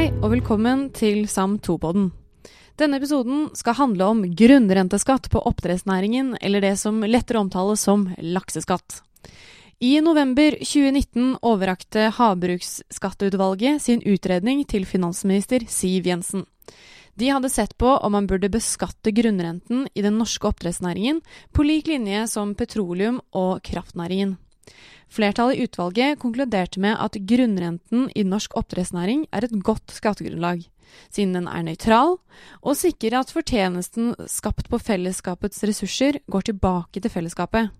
Hei og velkommen til SAM2-podden. Denne episoden skal handle om grunnrenteskatt på oppdrettsnæringen, eller det som lettere omtales som lakseskatt. I november 2019 overrakte Havbruksskatteutvalget sin utredning til finansminister Siv Jensen. De hadde sett på om man burde beskatte grunnrenten i den norske oppdrettsnæringen på lik linje som petroleum- og kraftnæringen. Flertallet i utvalget konkluderte med at grunnrenten i norsk oppdrettsnæring er et godt skattegrunnlag, siden den er nøytral og sikrer at fortjenesten skapt på fellesskapets ressurser går tilbake til fellesskapet.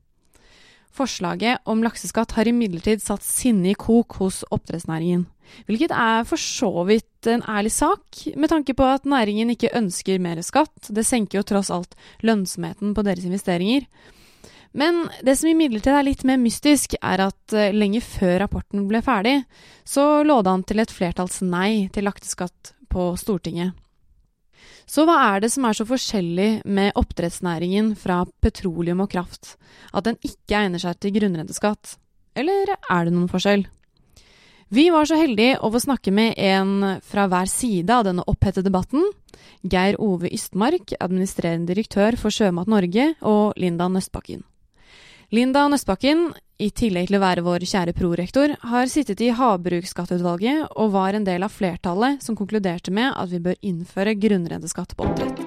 Forslaget om lakseskatt har imidlertid satt sinne i kok hos oppdrettsnæringen, hvilket er for så vidt en ærlig sak, med tanke på at næringen ikke ønsker mer skatt, det senker jo tross alt lønnsomheten på deres investeringer. Men det som imidlertid er litt mer mystisk, er at uh, lenge før rapporten ble ferdig, så lå det an til et flertalls nei til lakteskatt på Stortinget. Så hva er det som er så forskjellig med oppdrettsnæringen fra petroleum og kraft, at den ikke egner seg til grunnrenteskatt? Eller er det noen forskjell? Vi var så heldige å få snakke med en fra hver side av denne opphete debatten. Geir Ove Ystmark, administrerende direktør for Sjømat Norge, og Linda Nøstbakken. Linda Nøstbakken, i tillegg til å være vår kjære prorektor, har sittet i Havbruksskatteutvalget og var en del av flertallet som konkluderte med at vi bør innføre grunnrenteskatt på oppdrett.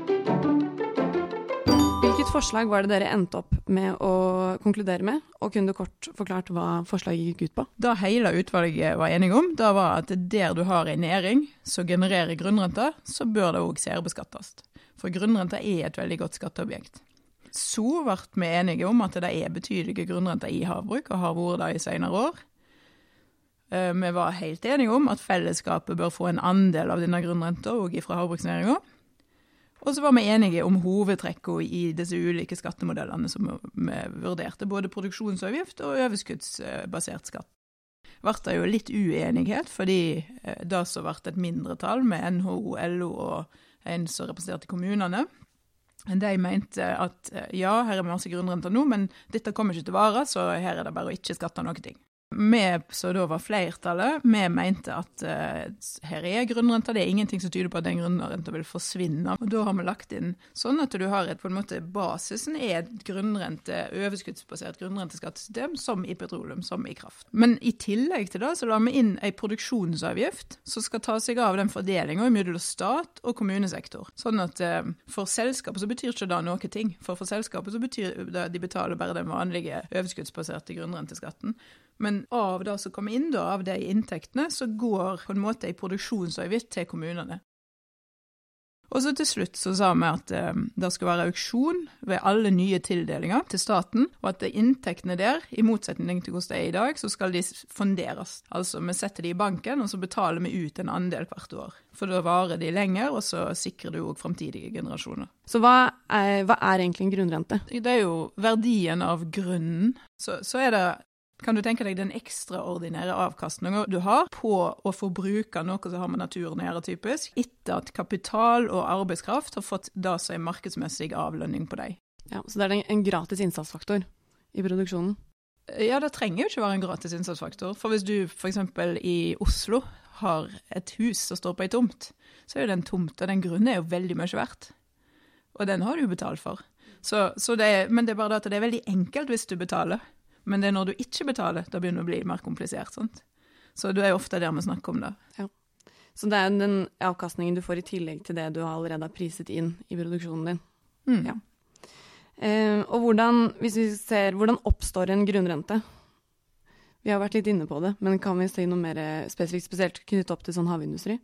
Hvilket forslag var det dere endte opp med å konkludere med, og kunne du kort forklart hva forslaget gikk ut på? Det hele utvalget var enige om, da var at der du har en næring som genererer grunnrente, så bør det òg særbeskattes. For grunnrente er et veldig godt skatteobjekt. Så ble vi enige om at det er betydelige grunnrenter i havbruk, og har vært det i senere år. Vi var helt enige om at fellesskapet bør få en andel av denne grunnrenta òg fra havbruksnæringa. Og så var vi enige om hovedtrekkene i disse ulike skattemodellene som vi vurderte, både produksjonsavgift og overskuddsbasert skatt. Ble det jo litt uenighet, fordi det som ble et mindretall med NHO, LO og en som representerte kommunene, de mente at ja, her er masse grunnrenter nå, men dette kommer ikke til å vare, så her er det bare å ikke skatte noen ting. Vi som da var flertallet, vi mente at uh, her er grunnrenta, det er ingenting som tyder på at den grunnrenta vil forsvinne. Og Da har vi lagt inn sånn at du har et på en måte basisen er et grunnrente, overskuddsbasert grunnrenteskattesystem, som i petroleum, som i kraft. Men i tillegg til det så la vi inn ei produksjonsavgift som skal ta seg av den fordelinga mellom stat og kommunesektor. Sånn at uh, for selskapet så betyr ikke det noe ting. For for selskapet så betyr det de betaler bare den vanlige overskuddsbaserte grunnrenteskatten. Men av det som kommer inn, da, av de inntektene, så går på en måte en produksjonsavgift til kommunene. Og så til slutt så sa vi at eh, det skal være auksjon ved alle nye tildelinger til staten, og at inntektene der, i motsetning til hvordan det er i dag, så skal de fonderes. Altså vi setter de i banken, og så betaler vi ut en andel hvert år. For da varer de lenger, og så sikrer du òg framtidige generasjoner. Så hva er, hva er, egentlig en grunnrente? Det er jo verdien av grunnen. Så, så er det kan du tenke deg den ekstraordinære avkastninga du har på å forbruke noe som har med naturen å gjøre, typisk, etter at kapital og arbeidskraft har fått det som er markedsmessig avlønning på deg. Ja, Så det er en gratis innsatsfaktor i produksjonen? Ja, det trenger jo ikke være en gratis innsatsfaktor. For hvis du f.eks. i Oslo har et hus som står på ei tomt, så er jo den tomta, den grunnen er jo veldig mye verdt. Og den har du betalt for. Så, så det er, men det er bare det at det er veldig enkelt hvis du betaler. Men det er når du ikke betaler, da begynner det å bli mer komplisert. sant? Så du er jo ofte der vi snakker om det. Ja. Så det er den avkastningen du får i tillegg til det du allerede har priset inn i produksjonen din. Mm. Ja. Eh, og hvordan, hvis vi ser, hvordan oppstår en grunnrente? Vi har vært litt inne på det, men kan vi si noe mer spesifikt, spesielt knyttet opp til sånn havindustri?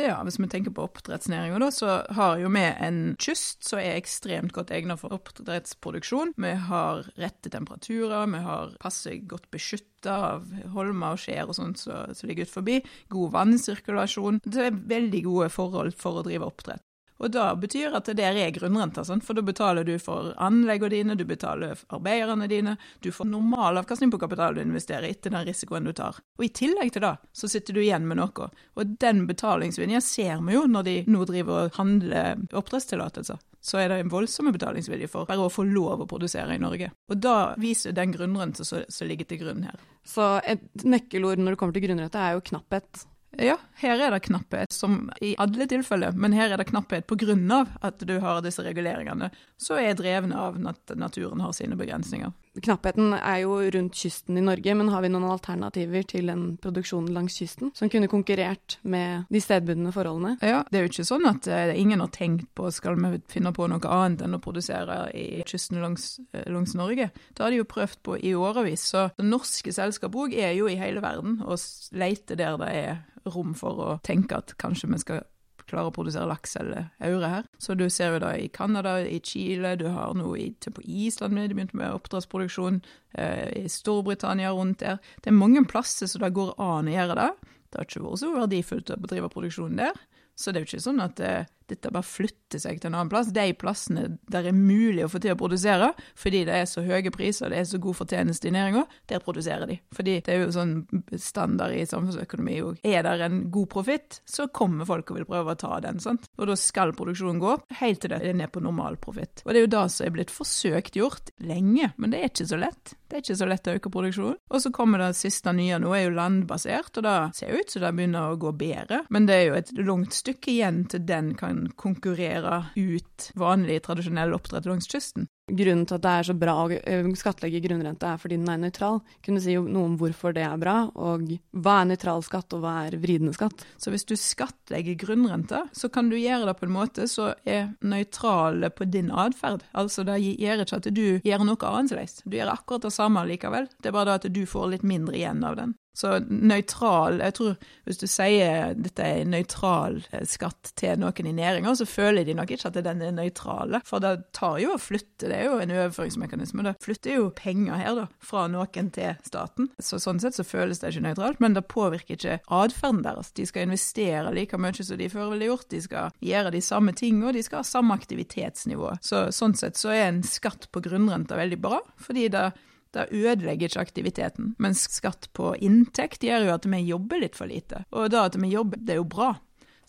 Ja, hvis vi tenker på oppdrettsnæringa, da, så har jo vi en kyst som er ekstremt godt egnet for oppdrettsproduksjon. Vi har rette temperaturer, vi har passe godt beskytta av holmer og skjær og sånt som så, ligger ut forbi. God vannsirkulasjon. Det er veldig gode forhold for å drive oppdrett. Og da betyr at dere der er grunnrenta, for da betaler du for anleggene dine, du betaler for arbeiderne dine, du får normal avkastning på kapitalen du investerer etter den risikoen du tar. Og i tillegg til det, så sitter du igjen med noe. Og den betalingsviljen ser vi jo når de nå driver og handler oppdrettstillatelser. Så er det en voldsom betalingsvilje for bare å få lov å produsere i Norge. Og da viser den grunnrenta som ligger til grunn her. Så et nøkkelord når det kommer til grunnrente, er jo knapphet. Ja, her er det knapphet, som i alle tilfeller, men her er det knapphet av at du har disse reguleringene, så er drevne av at naturen har sine begrensninger. Knappheten er jo rundt kysten i Norge, men har vi noen alternativer til en produksjon langs kysten som kunne konkurrert med de stedbundne forholdene? Ja, det er jo ikke sånn at uh, ingen har tenkt på skal vi finne på noe annet enn å produsere i kysten langs, uh, langs Norge. Det har de jo prøvd på i årevis. Så norske selskap òg er jo i hele verden og leter der det er rom for å tenke at kanskje vi skal klare å produsere laks eller aure her. Så du ser jo da i Canada, i Chile, du har i, på Island, de begynte med oppdrettsproduksjon, eh, i Storbritannia rundt der. Det er mange plasser så det går an å gjøre det. Det har ikke vært så verdifullt å bedrive produksjonen der. Så det er jo ikke sånn at eh, dette bare flytter seg til en annen plass. De plassene der er mulig å få til å produsere, fordi det er så høye priser, det er så god fortjeneste i næringa, der produserer de. Fordi det er jo sånn standard i samfunnsøkonomi òg. Er det en god profitt, så kommer folk og vil prøve å ta den, sant. Og da skal produksjonen gå helt til det er ned på normal profitt. Og det er jo det som er blitt forsøkt gjort lenge, men det er ikke så lett. Det er ikke så lett å øke produksjonen. Og så kommer det siste nye nå, er jo landbasert, og det ser ut som det begynner å gå bedre. Men det er jo et langt stykke igjen til den kan konkurrere ut vanlig, tradisjonell oppdrett langs kysten. Grunnen til at det er så bra å eh, skattlegge grunnrente, er fordi den er nøytral. Kunne du si noe om hvorfor det er bra, og hva er nøytral skatt, og hva er vridende skatt? Så hvis du skattlegger grunnrente, så kan du gjøre det på en måte som er nøytrale på din atferd. Altså det gjør ikke at du gjør noe annerledes. Du gjør akkurat det samme likevel, det er bare det at du får litt mindre igjen av den. Så nøytral Jeg tror hvis du sier dette er nøytral eh, skatt til noen i næringa, så føler de nok ikke at den er nøytrale. For det tar jo å flytte, det er jo en overføringsmekanisme. Det flytter jo penger her, da, fra noen til staten. Så sånn sett så føles det ikke nøytralt, men det påvirker ikke atferden deres. De skal investere like mye som de før ville gjort, de skal gjøre de samme tingene, de skal ha samme aktivitetsnivå. Så sånn sett så er en skatt på grunnrenta veldig bra, fordi det det ødelegger ikke aktiviteten. Mens skatt på inntekt gjør jo at vi jobber litt for lite. Og da at vi jobber, det er jo bra.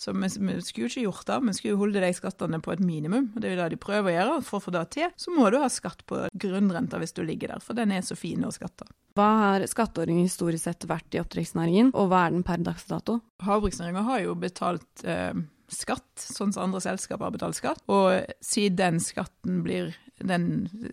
Så vi, vi skulle jo ikke gjort det, vi skulle jo holde de skattene på et minimum. og Det er jo det de prøver å gjøre. For å få det til, så må du ha skatt på grunnrenta hvis du ligger der, for den er så fin å skatte. Hva har skatteordningen historisk sett vært i oppdrettsnæringen, og hva er den per dags dato? Havbruksnæringa har jo betalt eh, skatt, sånn som andre selskaper har betalt skatt. Og siden den skatten blir den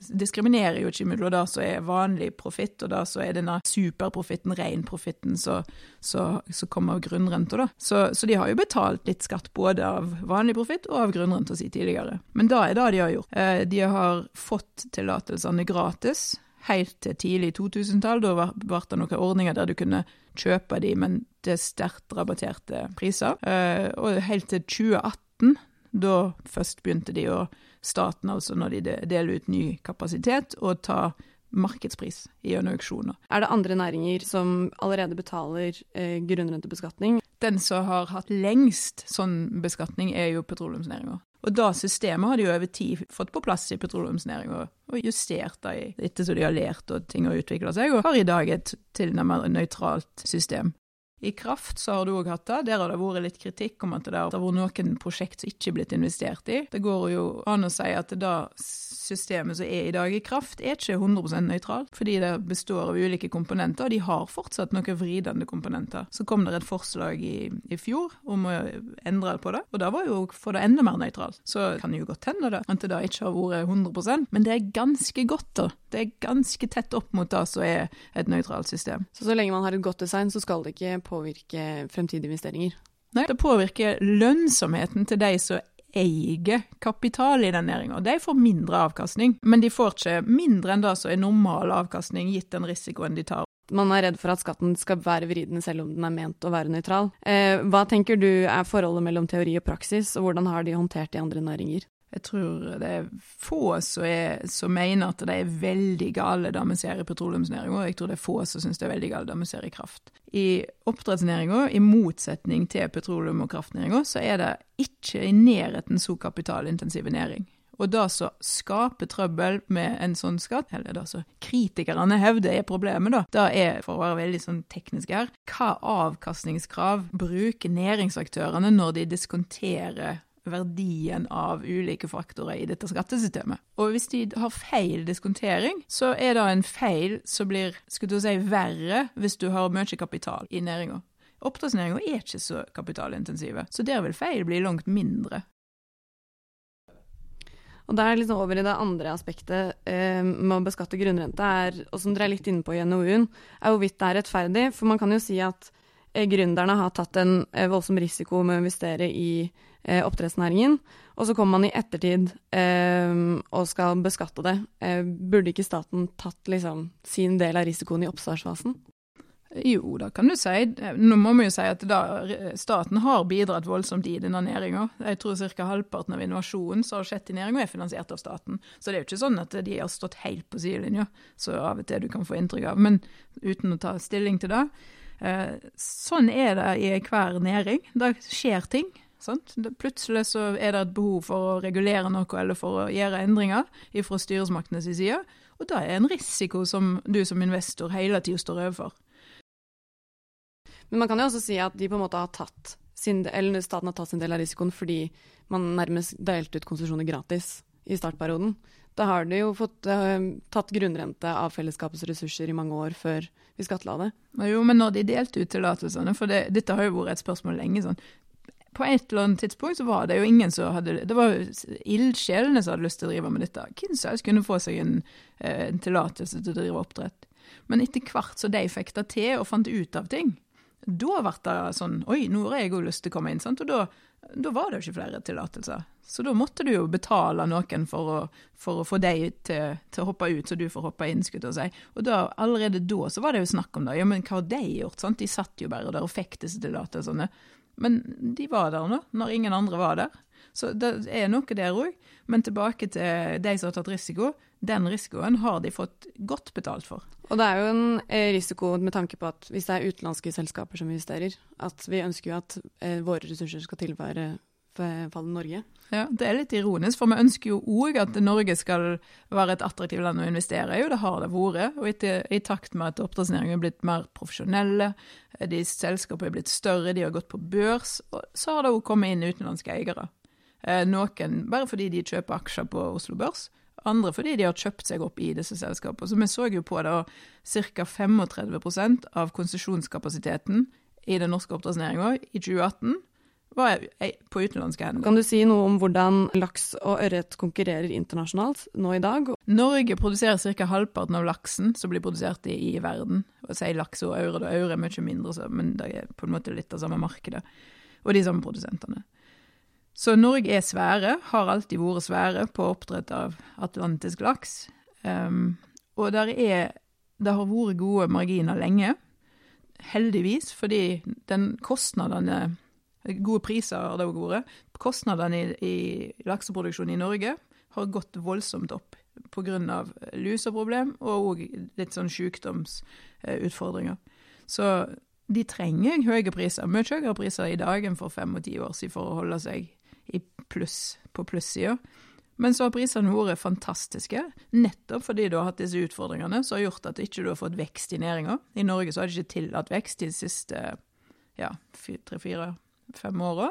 diskriminerer jo ikke mellom det som er vanlig profitt, og det som er denne superprofitten, reinprofitten, som kommer av grunnrenta. Så, så, de har jo betalt litt skatt både av vanlig profitt og av grunnrenta si tidligere. Men det er det de har gjort. Eh, de har fått tillatelsene gratis helt til tidlig 2000-tall. Da ble det noen ordninger der du kunne kjøpe de, men er sterkt rabatterte priser. Eh, og helt til 2018, da først begynte de å staten, altså når de deler ut ny kapasitet, og ta markedspris gjennom auksjoner. Er det andre næringer som allerede betaler eh, grunnrentebeskatning? Den som har hatt lengst sånn beskatning, er jo petroleumsnæringa. Og da systemet har de jo over tid fått på plass i petroleumsnæringa, og justert det etter som de har lært og ting har utvikla seg, og har i dag et tilnærmet nøytralt system. I kraft så har du òg hatt det. Der har det vært litt kritikk om at det har vært noen prosjekt som ikke er blitt investert i. Det går jo an å si at det systemet som er i dag i kraft, er ikke 100% nøytralt, fordi det består av ulike komponenter, og de har fortsatt noen vridende komponenter. Så kom det et forslag i, i fjor om å endre på det, og da var jo for det enda mer nøytralt. Så kan det jo godt hende det, at det ikke har vært 100% men det er ganske godt, da. Det er ganske tett opp mot det som er et nøytralt system. Så så lenge man har et godt design, så skal det ikke påvirke fremtidige investeringer? Nei, det påvirker lønnsomheten til de som eier kapital i den næringa. De får mindre avkastning, men de får ikke mindre enn det som er normal avkastning, gitt den risikoen de tar. Man er redd for at skatten skal være vridende selv om den er ment å være nøytral. Eh, hva tenker du er forholdet mellom teori og praksis, og hvordan har de håndtert det i andre næringer? Jeg tror det er få som, er, som mener at det er veldig gale det vi ser i petroleumsnæringa, og jeg tror det er få som syns det er veldig gale det vi ser i kraft. I oppdrettsnæringa, i motsetning til petroleum- og kraftnæringa, så er det ikke i nærheten så kapitalintensiv næring. Og det som skaper trøbbel med en sånn skatt, eller det som kritikerne hevder er problemet, da, det er, for å være veldig sånn teknisk her, hva avkastningskrav bruker næringsaktørene når de diskonterer verdien av ulike faktorer i dette skattesystemet. Og hvis de har feil diskontering, så er det en feil som blir skulle du si, verre hvis du har mye kapital i næringa. Oppdrettsnæringa er ikke så kapitalintensive, så der vil feil bli langt mindre. Og da er liksom over i det andre aspektet eh, med å beskatte grunnrente, er, og som dere er litt inne på i NOU-en, er hvorvidt det er rettferdig. For man kan jo si at eh, gründerne har tatt en eh, voldsom risiko med å investere i eh, oppdrettsnæringen, og så kommer man i ettertid eh, og skal beskatte det. Eh, burde ikke staten tatt liksom, sin del av risikoen i oppstartsfasen? Jo, det kan du si. Nå må vi jo si at da, staten har bidratt voldsomt i denne næringa. Jeg tror ca. halvparten av innovasjonen som har skjedd i næringa, er finansiert av staten. Så det er jo ikke sånn at de har stått helt på sidelinja, så av og til du kan få inntrykk av. Men uten å ta stilling til det. Eh, sånn er det i hver næring. Det skjer ting. Sant? Plutselig så er det et behov for å regulere noe eller for å gjøre endringer fra styresmaktenes side. Og det er en risiko som du som investor hele tida står overfor. Men man kan jo også si at de på en måte har tatt sin, eller staten har tatt sin del av risikoen fordi man nærmest delte ut konsesjoner gratis i startperioden. Da har de jo fått uh, tatt grunnrente av fellesskapets ressurser i mange år før vi skattla det. Jo, men når de delte ut tillatelsene, for det, dette har jo vært et spørsmål lenge sånn på et eller annet tidspunkt så var det jo ingen som hadde Det var ildsjelene som hadde lyst til å drive med dette. Hvem som helst kunne få seg en, eh, en tillatelse til å drive oppdrett. Men etter hvert så de fikk det til og fant ut av ting, da ble det sånn Oi, nå har jeg òg lyst til å komme inn. sant? Og da, da var det jo ikke flere tillatelser. Så da måtte du jo betale noen for å, for å få deg til, til, å hoppe ut, så du får hoppe inn. skulle jeg si. Og da, allerede da så var det jo snakk om det. Ja, men hva har de gjort? sant? De satt jo bare der og fikk disse tillatelsene. Men de var der nå, når ingen andre var der. Så det er noe der òg. Men tilbake til de som har tatt risiko. Den risikoen har de fått godt betalt for. Og det er jo en eh, risiko med tanke på at hvis det er utenlandske selskaper som investerer, at vi ønsker jo at eh, våre ressurser skal tilvære fallet Norge. Ja, Det er litt ironisk, for vi ønsker jo òg at Norge skal være et attraktivt land å investere i, og det har det vært. Og etter, i takt med at oppdrettsnæringen er blitt mer profesjonelle, de selskapene er blitt større, de har gått på børs, og så har det òg kommet inn utenlandske eiere. Eh, noen bare fordi de kjøper aksjer på Oslo Børs, andre fordi de har kjøpt seg opp i disse selskapene. Så vi så jo på det, og ca. 35% av konsesjonskapasiteten i den norske oppdrettsnæringa i 2018 var på utenlandske hender. Kan du si noe om hvordan laks og ørret konkurrerer internasjonalt nå i dag? Norge produserer ca. halvparten av laksen som blir produsert i, i verden. Og sier laks og øre, og ørret er mye mindre, så, men det er på en måte litt av samme markedet. Og de samme produsentene. Så Norge er svære, har alltid vært svære på oppdrett av atlantisk laks. Um, og der er, det har vært gode marginer lenge, heldigvis, fordi den kostnadene Gode priser har det òg vært. Kostnadene i, i lakseproduksjonen i Norge har gått voldsomt opp pga. luseproblem og litt sånn sykdomsutfordringer. Så de trenger høye priser, mye høyere priser i dag enn for fem og ti år siden for å holde seg pluss, på plussida. Men så har prisene vært fantastiske, nettopp fordi du har hatt disse utfordringene som har gjort at du ikke har fått vekst i næringa. I Norge så har de ikke tillatt vekst de siste ja, tre-fire-fem åra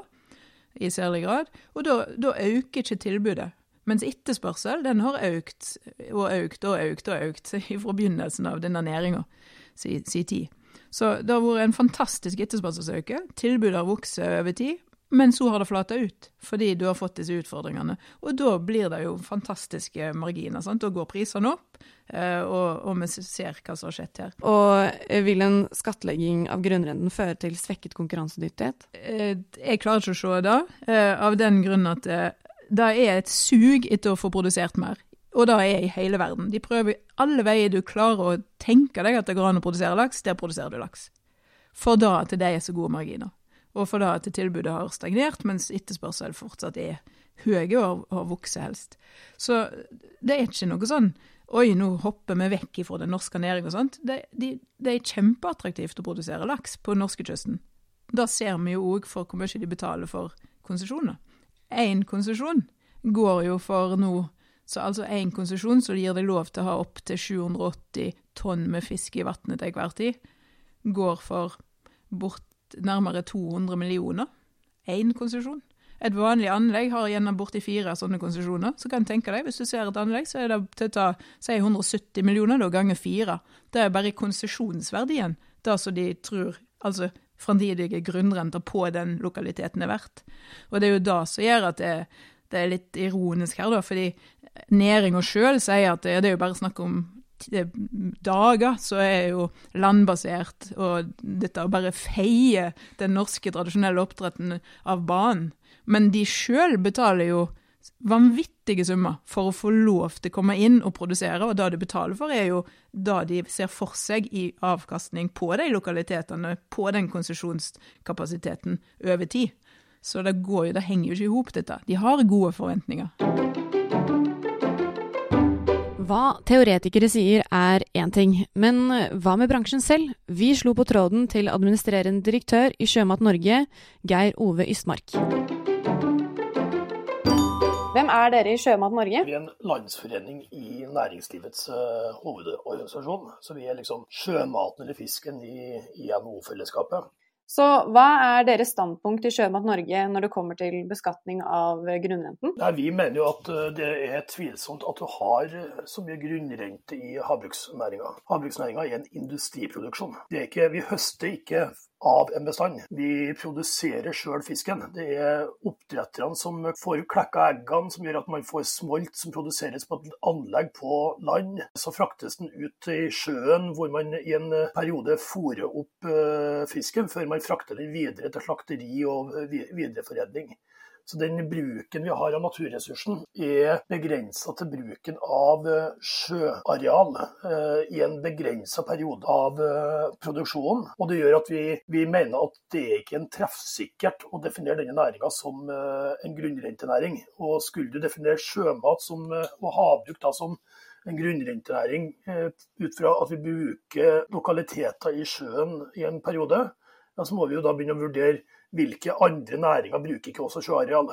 i særlig grad. Og da øker ikke tilbudet. Mens etterspørsel den har økt og økt og økt og økt fra begynnelsen av denne næringa si, si tid. Så det har vært en fantastisk etterspørselsøke. Tilbudet har vokst over tid, men så har det flata ut, fordi du har fått disse utfordringene. Og da blir det jo fantastiske marginer. sant? Da går prisene opp, eh, og, og, vi ser hva som har skjedd her. Og vil en skattlegging av grunnrenten føre til svekket konkurransedyktighet? Eh, jeg klarer ikke å se det, eh, av den grunn at det er et sug etter å få produsert mer. Og det er i hele verden. De prøver alle veier du klarer å tenke deg at det går an å produsere laks, der produserer du laks. For da at det er så gode marginer og for da at tilbudet har stagnert, mens etterspørselen fortsatt er høy og har vokst helst. Så det er ikke noe sånn Oi, nå hopper vi vekk fra den norske næringen og sånt. Det, de, det er kjempeattraktivt å produsere laks på norskekysten. Da ser vi jo òg for hvor mye de betaler for konsesjoner. Én konsesjon går jo for nå Så altså én konsesjon som gir deg lov til å ha opptil 780 tonn med fisk i vannet til enhver tid, går for bort nærmere 200 millioner. Én konsesjon. Et vanlig anlegg har gjerne borti fire sånne konsesjoner. Så kan du tenke deg, hvis du ser et anlegg, så er det til å ta si 170 millioner, da ganger fire. Det er bare konsesjonsverdien. Det som de tror Altså framtidige grunnrenter på den lokaliteten er verdt. Og det er jo det som gjør at det, det er litt ironisk her, da, fordi næringa sjøl sier at det, det er jo bare snakk om dager, så er jo landbasert, og dette bare feie den norske tradisjonelle oppdretten av banen. Men de sjøl betaler jo vanvittige summer for å få lov til å komme inn og produsere, og det de betaler for, er jo det de ser for seg i avkastning på de lokalitetene, på den konsesjonskapasiteten over tid. Så det, går jo, det henger jo ikke i hop, dette. De har gode forventninger. Hva teoretikere sier er én ting, men hva med bransjen selv? Vi slo på tråden til administrerende direktør i Sjømat Norge, Geir Ove Ystmark. Hvem er dere i Sjømat Norge? Vi er en landsforening i næringslivets uh, hovedorganisasjon. Så vi er liksom sjømaten eller fisken i, i NHO-fellesskapet. Så hva er deres standpunkt i Sjømat Norge når det kommer til beskatning av grunnrenten? Nei, vi mener jo at eh, det er tvilsomt at du har eh, så mye grunnrente i havbruksnæringa. Havbruksnæringa er en industriproduksjon. Ikke, vi høster ikke av en bestand. Vi produserer sjøl fisken. Det er oppdretterne som får klekka eggene, som gjør at man får smolt som produseres på et anlegg på land. Så fraktes den ut i sjøen, hvor man i en periode fôrer opp eh, fisken, før man frakter den videre til slakteri og videreforedling. Så den bruken vi har av naturressursen er begrensa til bruken av eh, sjøareal eh, i en begrensa periode av eh, produksjonen. Og det gjør at vi, vi mener at det er ikke er treffsikkert å definere denne næringa som en grunnrentenæring. Og skulle du definere sjømat som, og havbruk da som en grunnrentenæring ut fra at vi bruker lokaliteter i sjøen i en periode, ja, så må vi jo da begynne å vurdere hvilke andre næringer bruker ikke også sjøareal.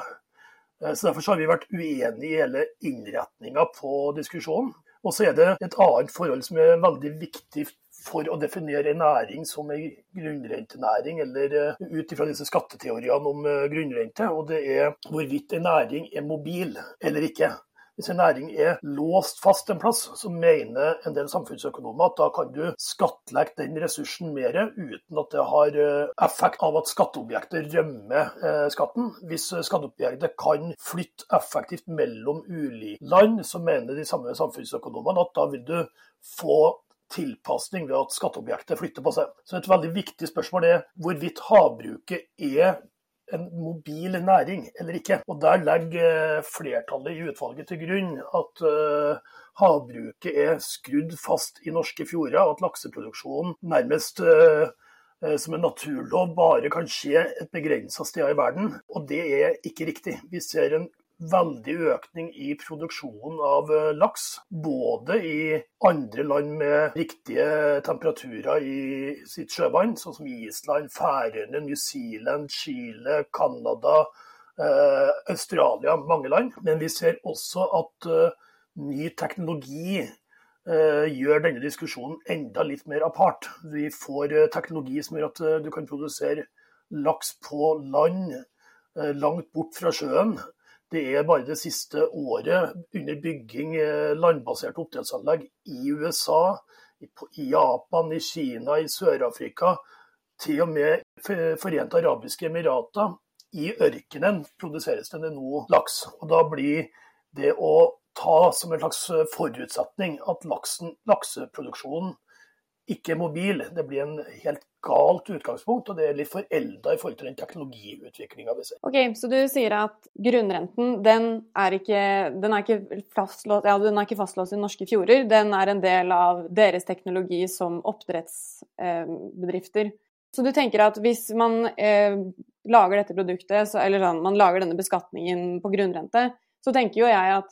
Eh, så Derfor har vi vært uenige i hele innretninga på diskusjonen. Og så er det et annet forhold som er veldig viktig for å definere en næring som en grunnrentenæring, eller eh, ut ifra disse skatteteoriene om eh, grunnrente, og det er hvorvidt en næring er mobil eller ikke. Hvis en næring er låst fast en plass, så mener en del samfunnsøkonomer at da kan du skattlegge den ressursen mer uten at det har eh, effekt av at skatteobjektet rømmer eh, skatten. Hvis skatteobjektet kan flytte effektivt mellom ulike land, så mener de samme samfunnsøkonomene at da vil du få tilpasning ved at skatteobjektet flytter på seg. Så et veldig viktig spørsmål er hvorvidt havbruket er en mobil næring eller ikke. Og Der legger flertallet i utvalget til grunn at uh, havbruket er skrudd fast i norske fjorder, og at lakseproduksjonen nærmest uh, som en naturlov bare kan skje et begrensa sted i verden. Og det er ikke riktig. Vi ser en veldig økning i produksjonen av eh, laks. Både i andre land med riktige temperaturer i sitt sjøvann, sånn som Island, Færøyene, New Zealand, Chile, Canada, eh, Australia, mange land. Men vi ser også at eh, ny teknologi eh, gjør denne diskusjonen enda litt mer apart. Vi får eh, teknologi som gjør at eh, du kan produsere laks på land langt bort fra sjøen det er bare det siste året under bygging eh, landbaserte oppdrettsanlegg i USA, i Japan, i Kina, i Sør-Afrika, til og med Forente arabiske emirater. I ørkenen produseres det nå laks. Og da blir det å ta som en slags forutsetning at laksen, lakseproduksjonen ikke er mobil. Det blir en helt galt utgangspunkt, og det er litt forelda i forhold til den teknologiutviklinga vi ser. Ok, Så du sier at grunnrenten den er ikke, den er ikke, fastlåst, ja, den er ikke fastlåst i norske fjorder. Den er en del av deres teknologi som oppdrettsbedrifter. Så du tenker at hvis man eh, lager dette produktet, så, eller sånn, man lager denne beskatningen på grunnrente, så tenker jo jeg at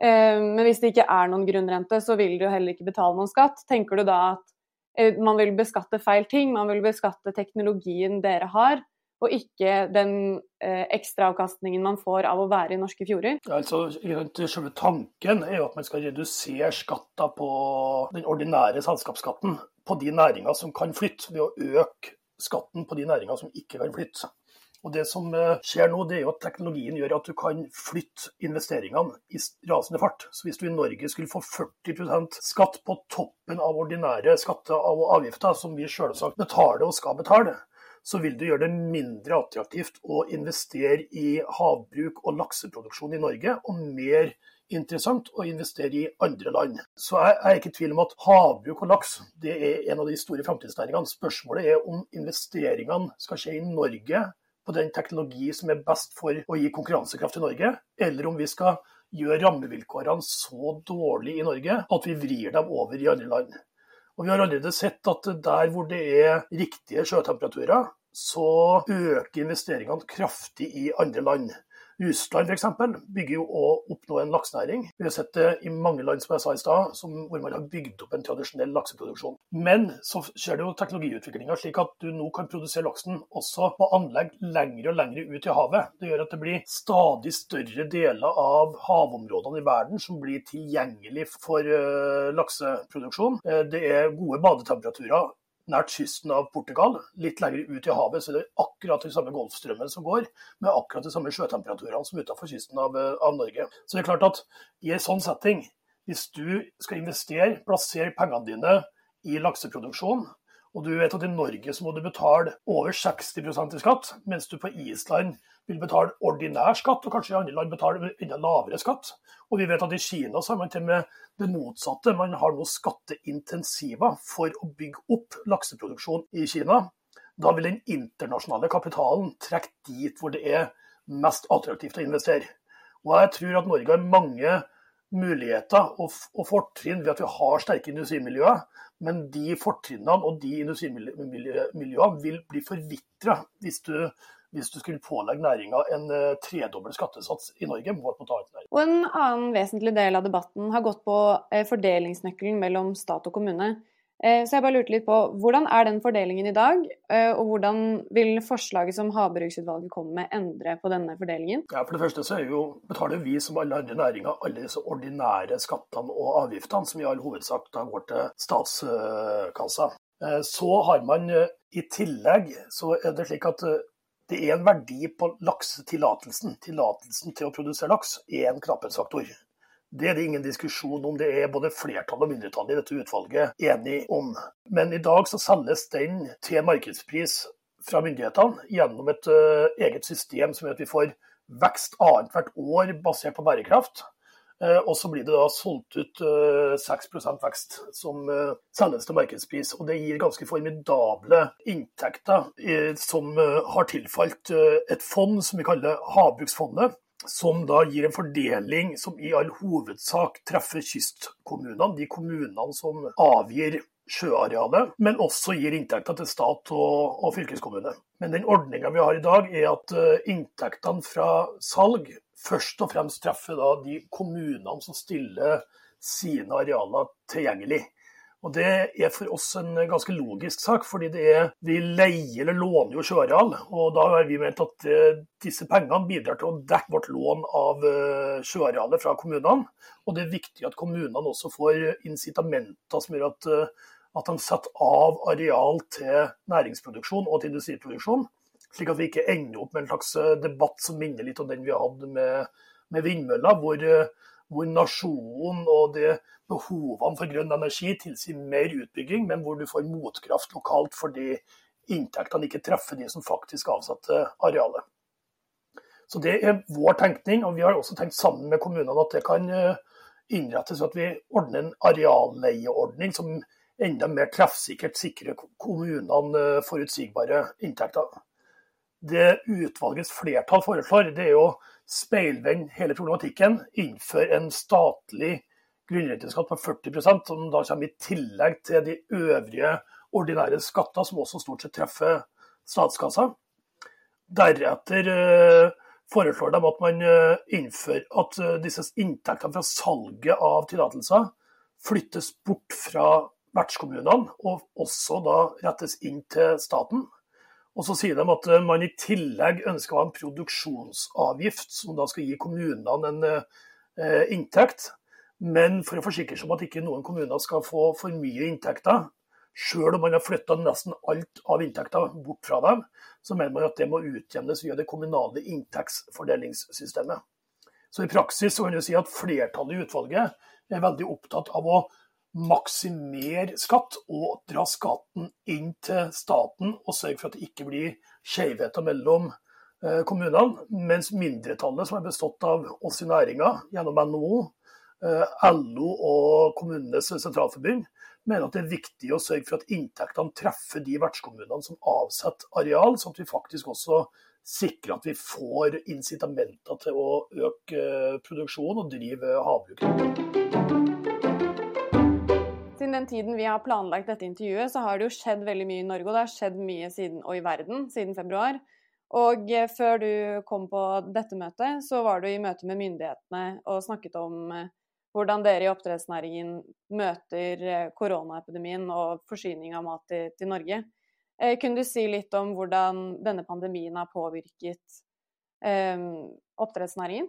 eh, men hvis det ikke er noen grunnrente, så vil du heller ikke betale noen skatt. Tenker du da at man vil beskatte feil ting. Man vil beskatte teknologien dere har, og ikke den eh, ekstraavkastningen man får av å være i norske fjorder? Altså, selve tanken er jo at man skal redusere skatta på den ordinære selskapsskatten på de næringer som kan flytte, ved å øke skatten på de næringer som ikke kan flytte. Og Det som eh, skjer nå, det er jo at teknologien gjør at du kan flytte investeringene i rasende fart. Så Hvis du i Norge skulle få 40% skatt på toppen av ordinære skatter og avgifter, som vi selvsagt betaler og skal betale, så vil du gjøre det mindre attraktivt å investere i havbruk og lakseproduksjon i Norge, og mer interessant å investere i andre land. Så jeg er ikke i tvil om at havbruk og laks det er en av de store framtidsnæringene. Spørsmålet er om investeringene skal skje i Norge på den teknologi som er best for å gi konkurransekraft i Norge, eller om vi skal gjøre rammevilkårene så dårlige i Norge at vi vrir dem over i andre land. Og Vi har allerede sett at der hvor det er riktige sjøtemperaturer, så øker investeringene kraftig i andre land. Russland f.eks. bygger jo opp nå en laksenæring. Vi har sett det i mange land som jeg sa i sted, hvor man har bygd opp en tradisjonell lakseproduksjon. Men så skjer det jo teknologiutviklinga slik at du nå kan produsere laksen også på anlegg lengre og lengre ut i havet. Det gjør at det blir stadig større deler av havområdene i verden som blir tilgjengelig for uh, lakseproduksjon. Uh, det er gode badetemperaturer nært kysten av Portugal. Litt lenger ut i havet så det er akkurat de samme golfstrømmene som går, med akkurat de samme sjøtemperaturene som utenfor kysten av, av, Norge. Så det er klart at i en sånn setting, hvis du skal investere, plassere pengene dine i lakseproduksjon, og du vet at i Norge så må du betale over 60% i skatt, mens du på Island vil betale ordinær skatt, og kanskje i andre land betale enda lavere skatt. Og vi vet at i Kina så har man til med det motsatte. Man har nå skatteintensiver for å bygge opp lakseproduksjon i Kina. Da vil den internasjonale kapitalen trekke dit hvor det er mest attraktivt å investere. Og jeg tror at Norge har mange muligheter og, og fortrinn ved at vi har sterke industrimiljøer. Men de fortrinnene og de industrimiljøene vil bli forvitra hvis du hvis du skulle pålegge næringa en uh, tredobbel skattesats i Norge. Og En annen vesentlig del av debatten har gått på uh, fordelingsnøkkelen mellom stat og kommune. Uh, så jeg bare lurte litt på, Hvordan er den fordelingen i dag, og hvordan vil forslaget som Havbruksutvalget kommer med, endre på denne fordelingen? Ja, For det første så jo, betaler vi som alle andre næringer alle disse ordinære skattene og avgiftene, som i all hovedsak da går til statskassa. Så har man i tillegg så er det slik at det er en verdi på laksetillatelsen. Tillatelsen til å produsere laks er en knapphetsfaktor. Det er det ingen diskusjon om. Det er både flertall og mindretall i dette utvalget enig om. Men i dag så selges den til markedspris fra myndighetene gjennom et uh, eget system som gjør at vi får vekst annethvert år basert på bærekraft. Uh, og så blir det da solgt ut 6 eh, vekst som selges til markedspris. Og det gir ganske formidable inntekter som har tilfalt et fond som vi kaller Havbruksfondet. Som da gir en fordeling som i all hovedsak treffer kystkommunene, de kommunene som avgir sjøarealet, men også gir inntekter til stat og, og fylkeskommune. Men den ordninga vi har i dag, er at inntektene fra salg først og fremst treffer de kommunene som stiller sine arealer tilgjengelig. Og Det er for oss en ganske logisk sak, fordi det er, vi leier eller låner jo sjøareal. Og da har vi ment at uh, disse pengene bidrar til å dekke vårt lån av uh, sjøarealet fra kommunene. Og det er viktig at kommunene også får incitamenter som gjør at, uh, at de setter av areal til næringsproduksjon og til industriproduksjon. Slik at vi ikke ender opp med en slags eh, debatt som minner litt om den vi hadde med, med vindmøller, hvor, eh, hvor, nasjonen og det behovene for grønn energi tilsier mer utbygging, men hvor du får motkraft lokalt fordi inntektene ikke treffer de som faktisk avsatte arealet. Så Det er vår tenkning, og vi har også tenkt sammen med kommunene at det kan innrettes ved at vi ordner en arealleieordning som enda mer treffsikkert sikrer kommunene forutsigbare inntekter det utvalgets flertall foreslår, det er å speilvende hele problematikken, innføre en statlig grunnrenteskatt på 40% som da kommer i tillegg til de øvrige ordinære skatter, som også stort sett treffer statskassa. Deretter eh, foreslår de at man eh, innfører at eh, disse inntektene fra salget av tillatelser flyttes bort fra vertskommunene, og også da rettes inn til staten. Og så sier de at eh, man i tillegg ønsker å ha en produksjonsavgift, som da skal gi kommunene en eh, inntekt. Men for å forsikre seg om at ikke noen kommuner skal få for mye inntekter, sjøl om man har flytta nesten alt av inntekter bort fra dem, så mener man at det må utjevnes via det kommunale inntektsfordelingssystemet. Så i praksis så kan du si at flertallet i utvalget er veldig opptatt av å maksimere skatt og dra skatten inn til staten og sørge for at det ikke blir skjevheter mellom eh, kommunene. Mens mindretallet, som er bestått av oss i næringa gjennom NHO, eh, LO og Kommunenes sentralforbund, mener at det er viktig å sørge for at inntektene treffer de vertskommunene som avsetter areal, sånn at vi faktisk også sikrer at vi får incitamenter til å øke eh, produksjonen og drive havbruk siden den tiden vi har planlagt dette intervjuet, så har det jo skjedd veldig mye i Norge, og det har skjedd mye siden, og i verden siden februar. Og eh, før du kom på dette møtet, så var du i møte med myndighetene og snakket om eh, hvordan dere i oppdrettsnæringen møter eh, koronaepidemien og forsyning av mat til, Norge. Kunne du si litt om hvordan denne pandemien har påvirket oppdrettsnæringen?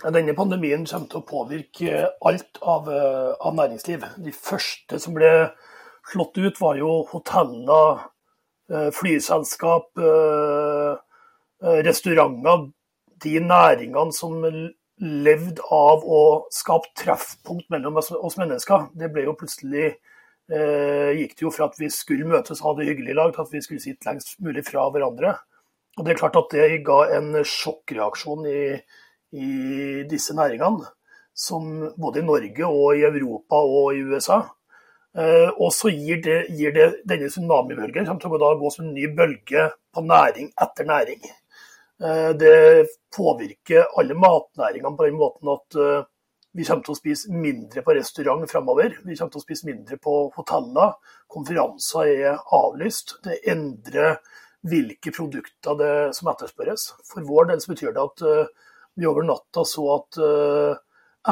Denne pandemien kommer til å påvirke alt av, eh, av, næringsliv. De første som ble slått ut, var jo hoteller, eh, flyselskap, eh, restauranter. De næringene som levde av å skape treffpunkt mellom oss mennesker. Det ble jo plutselig gikk det jo fra at vi skulle møtes og ha det hyggelig i lag, til at vi skulle sitte lengst mulig fra hverandre. Og det er klart at det ga en sjokkreaksjon i i disse næringene, som både i Norge og i Europa og i USA. Eh, og så gir, det, gir det, denne tsunamibølgen som til å gå som en ny bølge på næring etter næring. Eh, det påvirker alle matnæringene på den måten at eh, vi kommer til å spise mindre på restaurant fremover. Vi kommer til å spise mindre på hoteller. Konferanser er avlyst. Det endrer hvilke produkter det som etterspørres. For vår del betyr det at vi over natta så at uh,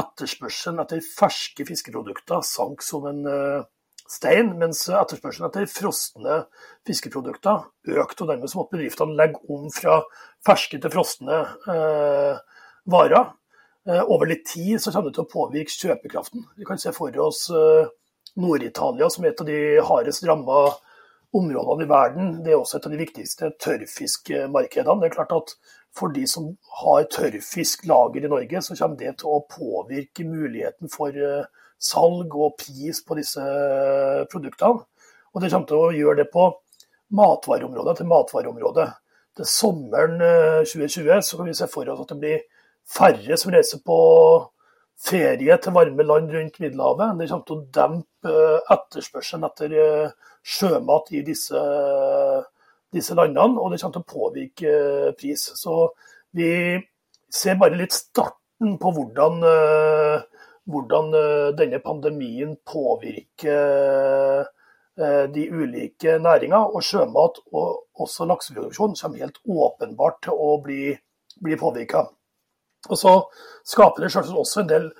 etterspørselen etter ferske fiskeprodukter sank som en uh, stein, mens etterspørselen etter frosne fiskeprodukter økte. og Dermed så måtte bedriftene legge om fra ferske til frosne uh, varer. over litt tid så kommer det til å påvirke kjøpekraften. Vi kan se for oss Nord-Italia som er et av de hardest ramma områdene i verden. Det er også et av de viktigste tørrfiskmarkedene. Det er klart at for de som har tørrfisklager i Norge, så kommer det til å påvirke muligheten for eh, salg og pris på disse eh, produktene. Og det kommer til å gjøre det på matvareområdet til matvareområdet. Til sommeren 2020 eh, så kan vi se for oss at det blir færre som reiser på ferie til varme land rundt Middelhavet. Det kommer til å dempe etterspørselen etter sjømat i disse disse landene, og det kommer til å påvirke eh, pris. Så vi ser bare litt starten på hvordan, eh, hvordan eh, denne pandemien påvirker de ulike næringer. Og sjømat og også lakseproduksjon kommer helt åpenbart til å bli, bli påvirka. Og så skaper det selvsagt også en del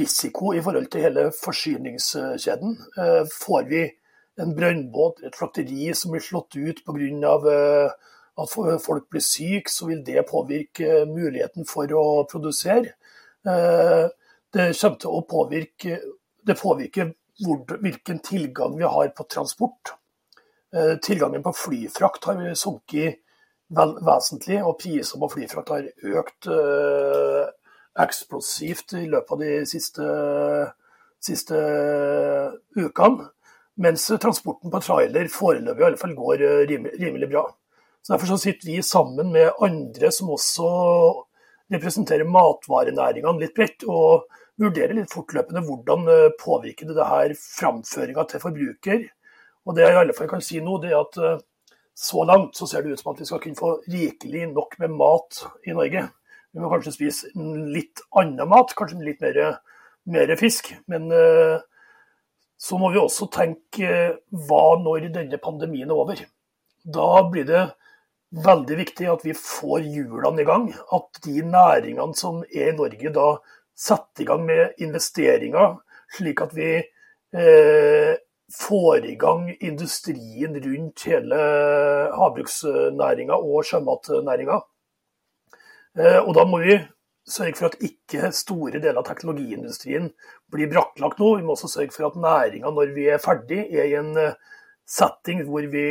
risiko i forhold til hele forsyningskjeden. Får vi en brønnbåt, et slakteri som blir slått ut pga. Eh, at folk blir syke, så vil det påvirke muligheten for å produsere. Uh, det kommer til å påvirke det påvirker hvilken tilgang vi har på transport. Tilgangen på flyfrakt har sunket vesentlig, og prisene på flyfrakt har økt eksplosivt i løpet av de siste, siste ukene. Mens transporten på trailer foreløpig i alle fall går eh, rimelig, bra. Så Derfor så sitter vi sammen med andre som også representerer matvarenæringene litt bredt, og vurderer litt fortløpende hvordan eh, påvirker det her framføringa til forbruker. Og Det jeg i alle fall kan si nå, det er at eh, så langt så ser det ut som at vi skal kunne få rikelig nok med mat i Norge. Vi må kanskje spise litt annen mat, kanskje litt mer, mer fisk. Men uh, så må vi også tenke hva når denne pandemien er over. Da blir det veldig viktig at vi får hjulene i gang. At de næringene som er i Norge da setter i gang med investeringer, slik at vi eh, får i gang industrien rundt hele havbruksnæringa og sjømatnæringa. Eh, og da må vi sørge for at ikke store deler av teknologiindustrien blir brakklagt nå. Vi må også sørge for at næringa, når vi er ferdig, er i en eh, setting hvor vi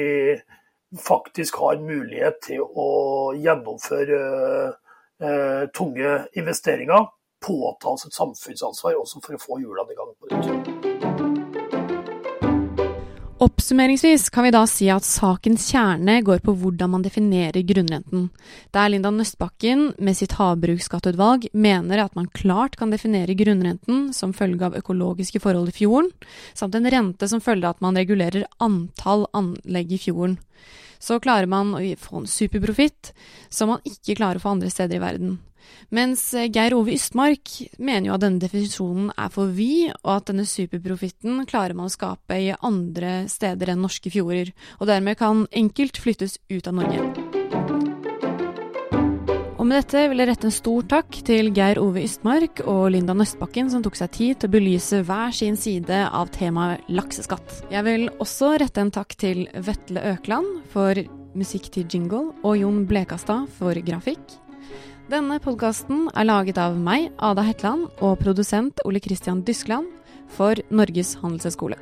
faktisk har mulighet til å gjennomføre eh, tunge investeringer, påta oss et samfunnsansvar også for å få hjulene i gang på nytt. Oppsummeringsvis kan vi da si at sakens kjerne går på hvordan man definerer grunnrenten. Der Linda Nøstbakken med sitt havbruksskatteutvalg mener at man klart kan definere grunnrenten som følge av økologiske forhold i fjorden, samt en rente som følge av at man regulerer antall anlegg i fjorden. Så klarer man å få en superprofitt som man ikke klarer å få andre steder i verden. Mens eh, Geir Ove Ystmark mener jo at denne definisjonen er for vid, og at denne superprofitten klarer man å skape i andre steder enn norske fjorder, og dermed kan enkelt flyttes ut av Norge. Og med dette vil jeg rette en stor takk til Geir Ove Ystmark og Linda Nøstbakken som tok seg tid til å belyse hver sin side av temaet lakseskatt. Jeg vil også rette en takk til Vetle Økland for musikk til jingle og Jon Blekastad for grafikk. Denne podkasten er laget av meg, Ada Hetland, og produsent Ole Christian Dyskland for Norges handelshøyskole.